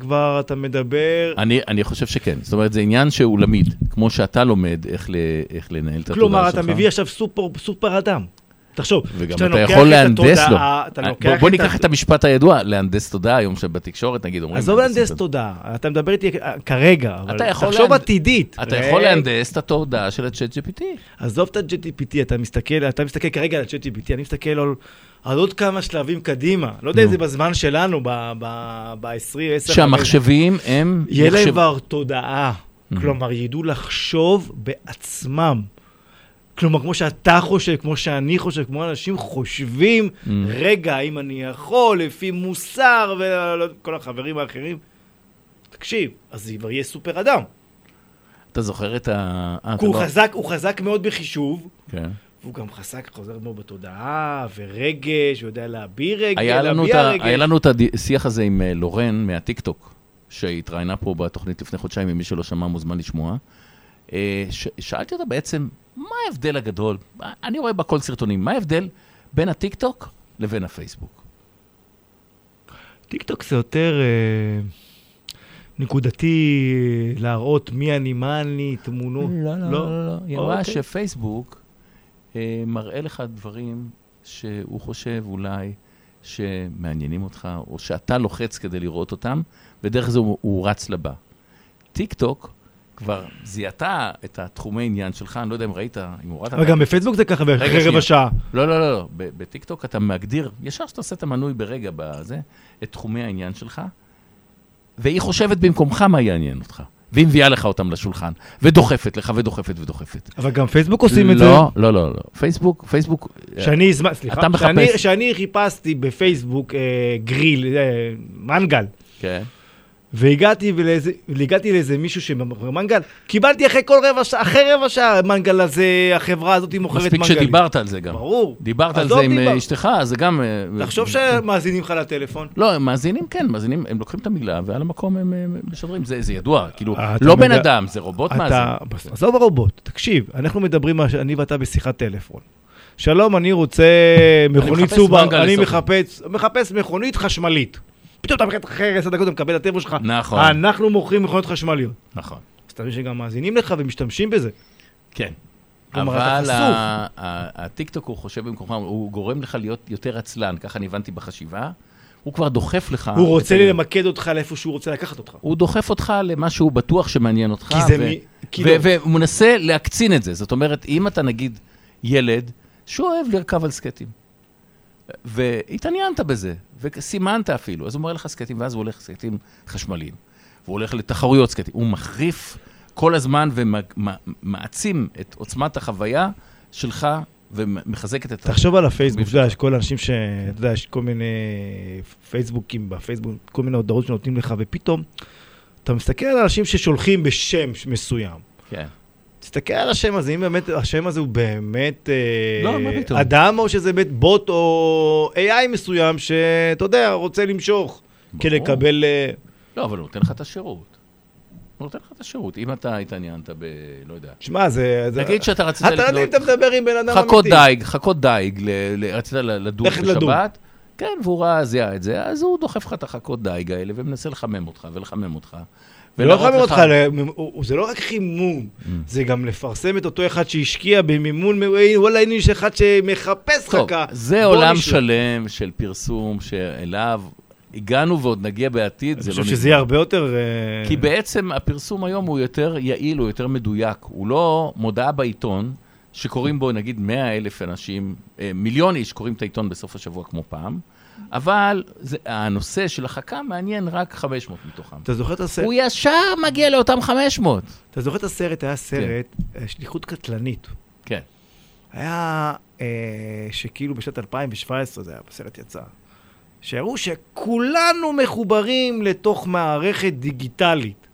S3: כבר, אתה מדבר...
S2: אני, אני חושב שכן. זאת אומרת, זה עניין שהוא למיד, כמו שאתה לומד איך, ל, איך לנהל את התודעה
S3: כלומר,
S2: שלך.
S3: אתה מביא עכשיו סופר, סופר אדם. תחשוב,
S2: וגם
S3: כשאתה
S2: אתה
S3: לוקח
S2: יכול
S3: את
S2: להנדס לו.
S3: התודעה, אתה
S2: בוא,
S3: לוקח
S2: בוא ניקח את המשפט הידוע, להנדס תודעה היום שבתקשורת, נגיד, אומרים...
S3: עזוב להנדס
S2: תודעה.
S3: אתה מדבר איתי אה, כרגע, אבל
S2: אתה יכול
S3: תחשוב עתידית.
S2: אתה יכול להנדס את התודעה של ה-chat GPT.
S3: עזוב את ה-GTPT, אתה מסתכל, אתה מסתכל כרגע על ה-GTPT, אני מסתכל על, על עוד כמה שלבים קדימה. לא יודע אם. זה בזמן שלנו, ב-20, 10...
S2: שהמחשבים הם...
S3: יהיה להם כבר תודעה. כלומר, ידעו לחשוב בעצמם. כלומר, כמו שאתה חושב, כמו שאני חושב, כמו אנשים חושבים,
S2: Mm.
S3: רגע, האם אני יכול, לפי מוסר וכל החברים האחרים. תקשיב, אז זה כבר יהיה סופר אדם.
S2: אתה זוכר את ה... אה,
S3: כי הוא
S2: לא-
S3: חזק, הוא חזק מאוד בחישוב,
S2: כן.
S3: והוא גם חזק, חוזר בו בתודעה, ורגש, הוא יודע להביא
S2: את
S3: להביע
S2: ה,
S3: רגש.
S2: היה לנו את השיח הזה עם אה, לורן מהטיקטוק, שהתראיינה פה בתוכנית לפני חודשיים, אם מי שלא שמע מוזמן לשמוע. אה, ש, שאלתי אותה בעצם, מה ההבדל הגדול? אני רואה בכל סרטונים, מה ההבדל בין הטיקטוק לבין הפייסבוק?
S3: טיקטוק זה יותר אה, נקודתי, להראות מי אני, מה אני, תמונות.
S2: לא, לא, לא, לא. היא אמרה
S3: אוקיי.
S2: שפייסבוק אה, מראה לך דברים שהוא חושב אולי שמעניינים אותך, או שאתה לוחץ כדי לראות אותם, ודרך זה הוא, הוא רץ לבא. טיק טוק כבר זיהתה את התחומי עניין שלך, אני לא יודע אם ראית, אם הורדת...
S3: אבל גם בפייסבוק זה ככה, אחרי. רבע שעה.
S2: לא, לא, לא, לא. בטיקטוק אתה מגדיר, ישר שאתה עושה את המנוי ברגע בזה, את תחומי העניין שלך, והיא חושבת במקומך מה יעניין אותך. והיא מביאה לך אותם לשולחן, ודוחפת לך, ודוחפת ודוחפת.
S3: אבל גם פייסבוק עושים את זה.
S2: לא, לא, לא, לא. פייסבוק, פייסבוק...
S3: שאני, סליחה,
S2: אתה מחפש-
S3: שאני- שאני חיפשתי בפייסבוק אה, גריל, אה, מנגל,
S2: כן.
S3: והגעתי ולאיזה, והגעתי לאיזה מישהו שמוכר מנגל, קיבלתי אחרי כל רבע שעה, אחרי רבע שעה, המנגל הזה, החברה הזאת מוכרת
S2: מספיק
S3: מנגלים.
S2: שדיברת על זה גם.
S3: ברור.
S2: דיברת על זה עם
S3: דיבר.
S2: אה, אשתך, זה גם... אה,
S3: תחשוב שמאזינים לך לטלפון.
S2: לא, הם מאזינים, כן, מאזינים, הם לוקחים את המילה, ועל המקום הם אה, משדרים. זה זה ידוע, כאילו,
S3: אה,
S2: לא בן
S3: מדע-
S2: אדם, זה רובוט מאזין.
S3: עזוב הרובוט, תקשיב, אנחנו מדברים, אני ואתה בשיחת טלפון. שלום, אני רוצה מכונית
S2: מנגל
S3: אני. מחפש, מחפש מכונית חשמלית. פתאום אתה מחפש אחרי עשר דקות, אתה מקבל את הטלפון שלך.
S2: נכון.
S3: אנחנו מוכרים מכוניות חשמליות.
S2: נכון.
S3: אז אתה מבין שגם מאזינים לך ומשתמשים בזה.
S2: כן. אבל הטיקטוק, הוא חושב במקומך, הוא גורם לך להיות יותר עצלן, ככה אני הבנתי בחשיבה. הוא כבר דוחף לך...
S3: הוא רוצה
S2: ה-
S3: למקד אותך לאיפה שהוא רוצה לקחת אותך.
S2: הוא דוחף אותך למה שהוא בטוח שמעניין אותך.
S3: כי זה
S2: ו-
S3: מי- כי
S2: ו-
S3: לא.
S2: והוא מנסה להקצין את זה. זאת אומרת, אם אתה נגיד ילד שאוהב לרכב על סקטים, והתעניינת בזה, וסימנת אפילו, אז הוא מראה לך סקטים, ואז הוא הולך לסקטים חשמליים. והוא הולך לתחרויות סקטים. הוא מחריף כל הזמן ומעצים את עוצמת החוויה שלך, ומחזק את...
S3: תחשוב על הפייסבוק, אתה יודע, יש כל האנשים ש... אתה יודע, יש כל מיני פייסבוקים בפייסבוק, כל מיני הודעות שנותנים לך, ופתאום אתה מסתכל על אנשים ששולחים בשם מסוים.
S2: כן.
S3: תסתכל על השם הזה, אם באמת השם הזה הוא באמת אה,
S2: לא?
S3: אדם, או שזה באמת בוט או AI מסוים, שאתה יודע, רוצה למשוך, כדי
S2: ברור.
S3: לקבל... אה,
S2: לא, אבל הוא נותן לך את השירות. הוא נותן לך את השירות. אם אתה התעניינת ב... לא יודע.
S3: שמע, זה...
S2: נגיד שאתה רצית
S3: אתה לא יודע אם אתה מדבר עם בן אדם אמיתי.
S2: חכות דייג, חכות דייג, ל- ל- רצית לדוג. בשבת, כן, והוא ראה, זיהה את זה, אז הוא דוחף לך את החכות דייג האלה ומנסה לחמם אותך ולחמם אותך.
S3: ולא
S2: ולהראות
S3: לחמם
S2: לך-
S3: אותך, זה לא רק חימום, זה גם לפרסם את אותו אחד שהשקיע במימון, וואלה, הנה יש אחד שמחפש
S2: טוב,
S3: חכה.
S2: זה
S3: בוא
S2: עולם. שלם של פרסום שאליו הגענו ועוד נגיע בעתיד,
S3: אני
S2: זה לא
S3: חושב
S2: נגמר.
S3: שזה יהיה הרבה יותר... אה,
S2: כי בעצם הפרסום היום הוא יותר יעיל, הוא יותר מדויק. הוא לא מודעה בעיתון, שקוראים בו נגיד 100 אלף אנשים, אה, מיליון איש קוראים את העיתון בסוף השבוע כמו פעם, אבל זה, הנושא של החכה מעניין רק 500 מתוכם.
S3: אתה זוכר את הסרט?
S2: הוא ישר מגיע לאותם 500.
S3: אתה זוכר את הסרט? היה סרט, אה, שליחות קטלנית.
S2: כן.
S3: היה אה, שכאילו בשנת 2017 זה היה, הסרט יצא. שהראו שכולנו מחוברים לתוך מערכת דיגיטלית.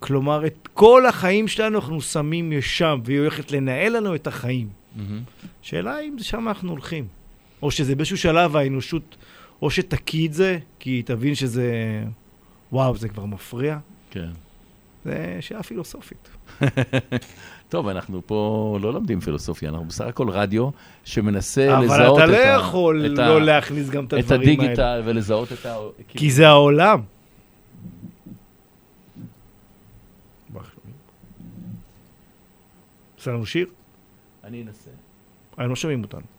S3: כלומר, את כל החיים שלנו אנחנו שמים שם, והיא הולכת לנהל לנו את החיים. שאלה אם שם אנחנו הולכים. או שזה באיזשהו שלב האנושות, או שתקיא את זה, כי היא תבין שזה... וואו, זה כבר מפריע.
S2: כן.
S3: זה שאלה פילוסופית. [LAUGHS]
S2: טוב, אנחנו פה לא לומדים פילוסופיה, אנחנו בסך הכל רדיו שמנסה
S3: אבל
S2: לזהות
S3: אתה
S2: את
S3: לא
S2: ה...
S3: יכול
S2: את
S3: לא
S2: ה-
S3: להכניס גם את
S2: את
S3: הדברים האלה.
S2: הדיגיטל ולזהות את ה...
S3: כי זה העולם. עושה לנו שיר?
S2: אני אנסה.
S3: הם לא שומעים אותנו.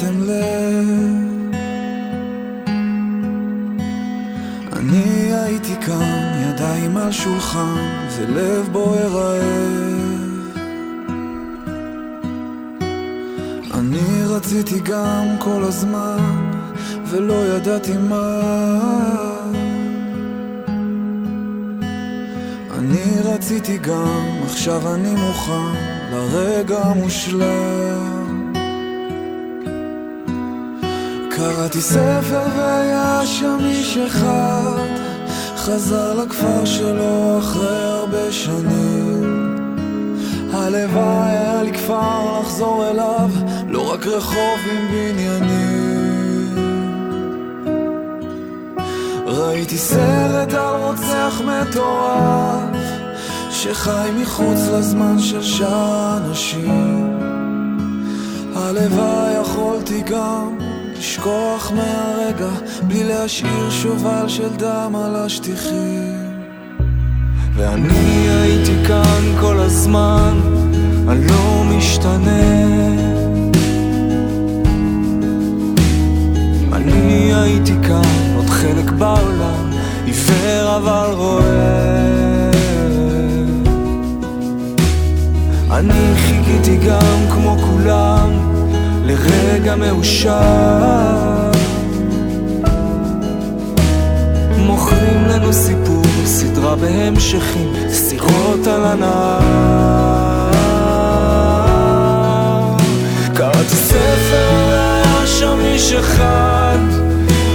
S4: שמתם לב? אני הייתי כאן, ידיים על שולחן ולב בוער רעב אני רציתי גם כל הזמן ולא ידעתי מה. אני רציתי גם, עכשיו אני מוכן לרגע המושלם. קראתי ספר והיה שם איש אחד, חזר לכפר שלו אחרי הרבה שנים. הלוואי היה לי כפר לחזור אליו, לא רק רחוב עם בניינים. ראיתי סרט על רוצח מטורף שחי מחוץ לזמן של שאר אנשים הלוואי יכולתי גם לשכוח מהרגע בלי להשאיר שובל של דם על השטיחים. ואני הייתי כאן כל הזמן, אני לא משתנה. אני הייתי כאן, עוד חלק בעולם, עיוור אבל רואה. אני חיכיתי גם כמו כולם לרגע מאושר. מוכרים לנו סיפור, סדרה בהמשכים, סירות על הנהר קראתי ספר והיה שם איש אחד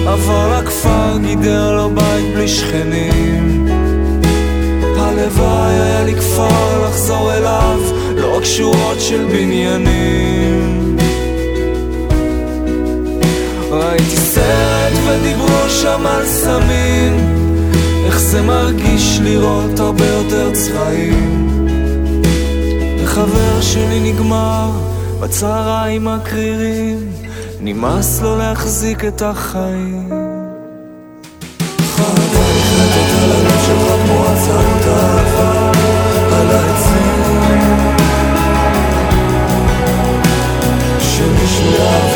S4: עבר לכפר, גידר לו בית בלי שכנים. הלוואי היה לי כפר לחזור אליו לא רק שורות של בניינים ראיתי סרט ודיברו שם על סמים. איך זה מרגיש לראות הרבה יותר צבעים? לחבר שלי נגמר בצהריים הקרירים. נמאס לו להחזיק את החיים. על הלב על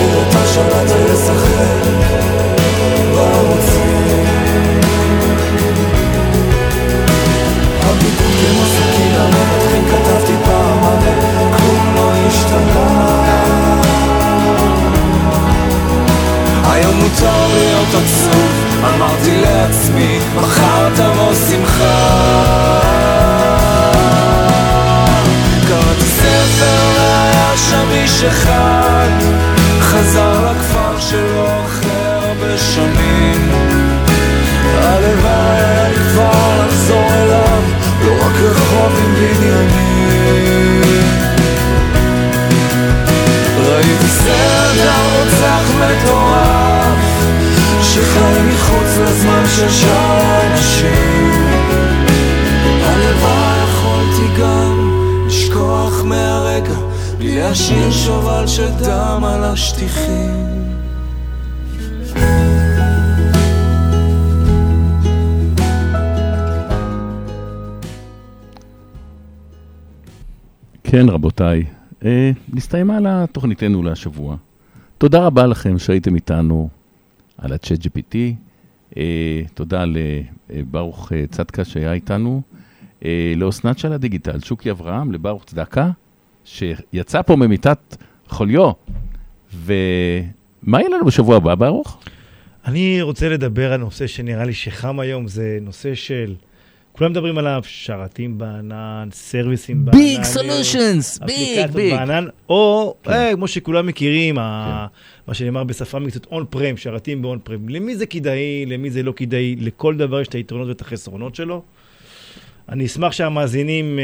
S4: מותר להיות עצוב, אמרתי לעצמי, מחר תבוא שמחה. קראתי ספר והיה שם איש אחד, חזר לכפר שלו אחרי הרבה שנים. הלוואי היה לי כבר לחזור אליו, לא רק רחוב עם בניינים. ראיתי סרט על רוצח מטורף שחי מחוץ לזמן של שאר האנשים להשאיר שובל של דם על השטיחים
S2: כן, רבותיי, אה, נסתיימה לה תוכניתנו להשבוע. תודה רבה לכם שהייתם איתנו על הצ'אט GPT. אה, תודה לברוך אה, צדקה שהיה איתנו, אה, לאסנת של הדיגיטל, שוקי אברהם, לברוך צדקה, שיצא פה ממיטת חוליו. ומה יהיה לנו בשבוע הבא, ברוך?
S3: אני רוצה לדבר על נושא שנראה לי שחם היום, זה נושא של... כולם מדברים עליו, שרתים בענן, סרוויסים בענן.
S2: big solutions,
S3: big,
S2: big.
S3: בענן, או,
S2: כן.
S3: אה, כמו שכולם מכירים, ה- מה שנאמר בשפה מקצועית, on prem, שרתים ב on prem. למי זה כדאי, למי זה לא כדאי, לכל דבר יש את היתרונות ואת החסרונות שלו. אני אשמח שהמאזינים אה,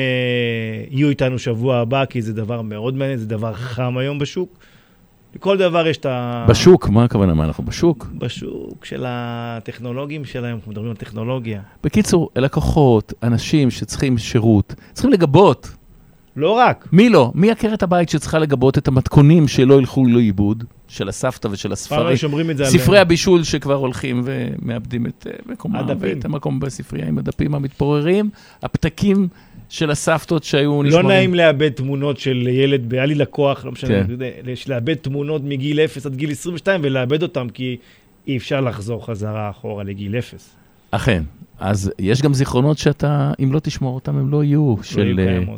S3: יהיו איתנו שבוע הבא, כי זה דבר מאוד מעניין, זה דבר חם היום בשוק. לכל דבר יש את ה...
S2: בשוק, מה הכוונה? מה אנחנו בשוק?
S3: בשוק של הטכנולוגים שלהם, אנחנו מדברים על טכנולוגיה.
S2: בקיצור, לקוחות, אנשים שצריכים שירות, צריכים לגבות.
S3: לא רק.
S2: מי לא? מי עקרת הבית שצריכה לגבות את המתכונים שלא ילכו לאיבוד, של הסבתא ושל הספרים?
S3: שומרים את זה.
S2: ספרי הבישול שכבר הולכים ומאבדים את אה, מקומם,
S3: הדפים.
S2: ואת המקום בספרייה עם הדפים המתפוררים, הפתקים של הסבתות שהיו
S3: לא
S2: נשמרים.
S3: נעים לאבד תמונות של ילד, היה לי לקוח, לא משנה,
S2: כן.
S3: לאבד תמונות מגיל 0 עד גיל 22 ולאבד אותם, כי אי אפשר לחזור חזרה אחורה לגיל 0.
S2: אכן. אז יש גם זיכרונות שאתה, אם לא תשמור אותם, הם לא יהיו. של אה,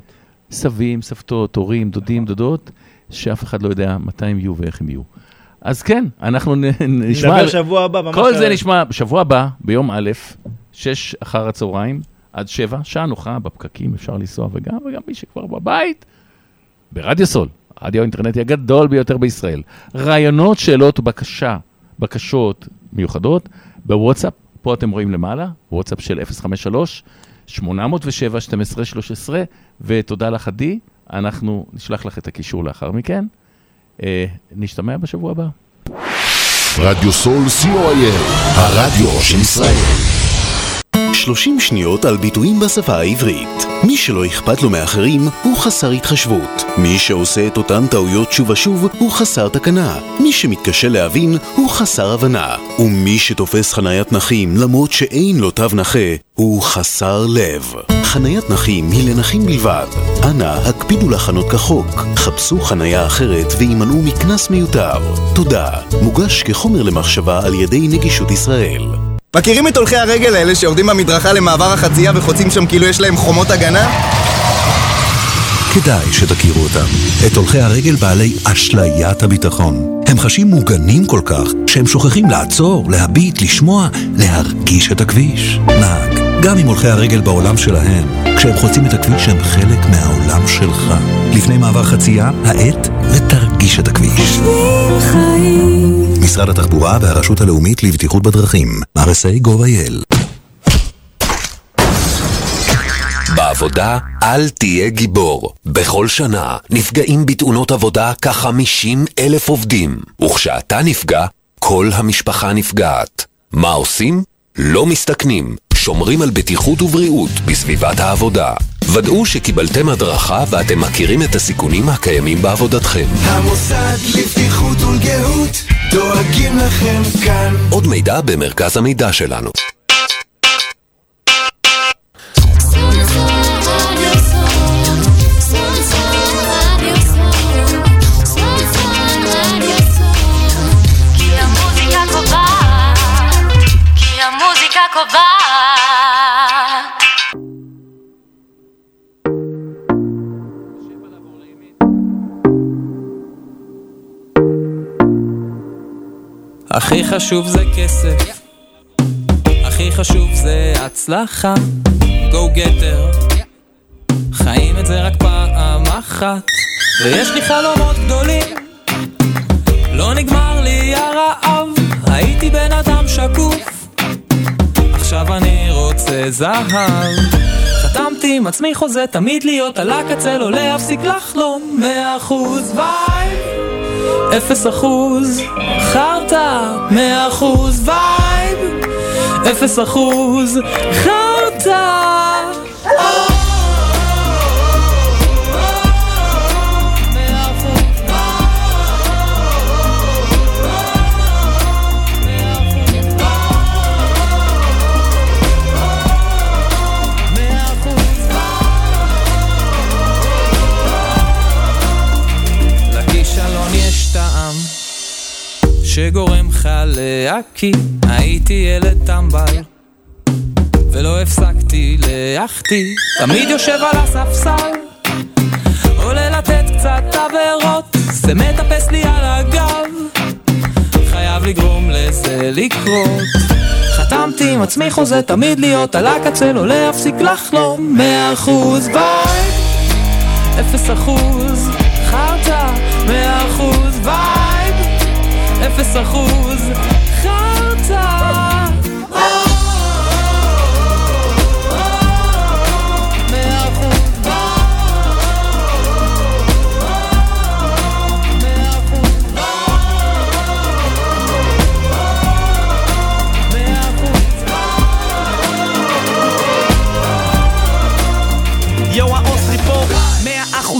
S2: סבים, סבתות, הורים, דודים, דודות, שאף אחד לא יודע מתי הם יהיו ואיך הם יהיו. אז כן, אנחנו נשמע...
S3: נדבר שבוע הבא, ממש...
S2: כל זה נשמע בשבוע הבא, ביום א', שש אחר הצהריים, עד שבע, שעה נוחה, בפקקים אפשר לנסוע, וגם, וגם מי שכבר בבית, ברדיו סול, הרדיו האינטרנטי הגדול ביותר בישראל. רעיונות, שאלות, בקשה, בקשות מיוחדות, בוואטסאפ, פה אתם רואים למעלה, וואטסאפ של 053 807 1213, ותודה לך עדי, אנחנו נשלח לך את הקישור לאחר מכן. אה, נשתמע בשבוע הבא.
S1: רדיו סול co.il, הרדיו של ישראל.
S8: 30 שניות על ביטויים בשפה העברית. מי שלא אכפת לו מאחרים הוא חסר התחשבות. מי שעושה את אותן טעויות שוב ושוב הוא חסר תקנה. מי שמתקשה להבין הוא חסר הבנה. ומי שתופס חניית נכים למרות שאין לו תו נכה הוא חסר לב. חניית נכים היא לנכים בלבד. אנא, הקפידו לחנות כחוק. חפשו חניה אחרת והימנעו מקנס מיותר. תודה. מוגש כחומר למחשבה על ידי נגישות ישראל.
S9: מכירים את הולכי הרגל האלה שיורדים במדרכה למעבר החצייה וחוצים שם כאילו יש להם חומות הגנה?
S10: כדאי שתכירו אותם. את הולכי הרגל בעלי אשליית הביטחון. הם חשים מוגנים כל כך, שהם שוכחים לעצור, להביט, לשמוע, להרגיש את הכביש. נהג, גם אם הולכי הרגל בעולם שלהם, כשהם חוצים את הכביש הם חלק מהעולם שלך. לפני מעבר חצייה, האט ותרגיש את הכביש. משרד התחבורה והרשות הלאומית לבטיחות בדרכים, RSA gov.il
S11: בעבודה אל תהיה גיבור. בכל שנה נפגעים בתאונות עבודה כ-50 אלף עובדים, וכשאתה נפגע, כל המשפחה נפגעת. מה עושים? לא מסתכנים, שומרים על בטיחות ובריאות בסביבת העבודה. ודאו שקיבלתם הדרכה ואתם מכירים את הסיכונים הקיימים בעבודתכם.
S12: המוסד לבטיחות ולגהות דואגים לכם כאן
S11: עוד מידע במרכז המידע שלנו.
S12: הכי חשוב זה כסף, הכי חשוב זה הצלחה, go getter. חיים את זה רק פעם אחת, ויש לי חלומות גדולים. לא נגמר לי הרעב, הייתי בן אדם שקוף. עכשיו אני רוצה זהב. חתמתי עם עצמי חוזה תמיד להיות על הקצה, לא להפסיק לחלום. מאה אחוז וייב. אפס אחוז חרטא, מאה אחוז וייב, אפס אחוז חרטא. שגורם לך להקיא. הייתי ילד טמבל ולא הפסקתי להחטיא תמיד יושב על הספסל עולה לתת קצת עבירות. זה מטפס לי על הגב חייב לגרום לזה לקרות. חתמתי עם עצמי חוזה תמיד להיות על הקצה לא להפסיק לחלום. מאה אחוז וייב אפס אחוז חרטא, מאה אחוז וייב, אפס אחוז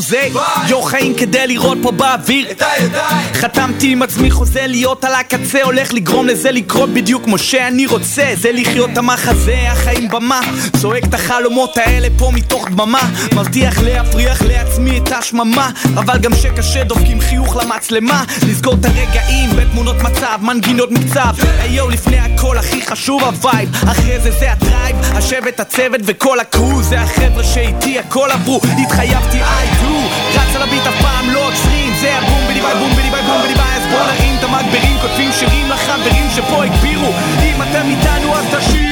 S13: אחוזי, יו
S6: חיים כדי לראות פה באוויר. את הידיים. חתמתי עם עצמי חוזה להיות על הקצה הולך לגרום לזה לקרות בדיוק כמו שאני רוצה. זה לחיות את המחזה, החיים במה. צועק את החלומות האלה פה מתוך דממה. מבטיח להפריח לעצמי את השממה אבל גם שקשה דופקים חיוך למצלמה. לסגור את הרגעים בתמונות מצב, מנגינות מקצב. היו לפני הכל הכי חשוב הווייב. אחרי זה זה ה tribe, השבט, הצוות וכל ה crew זה החבר'ה שאיתי הכל עברו. התחייבתי I do רץ על ה beat אף פעם לא עוצרים. זה ה boom biddy bye boom biddy bye boom biddy bye. אז בואו נרים את המגברים כותבים שירים לחברים שפה הגבירו. אם אתם איתנו אז תשאירו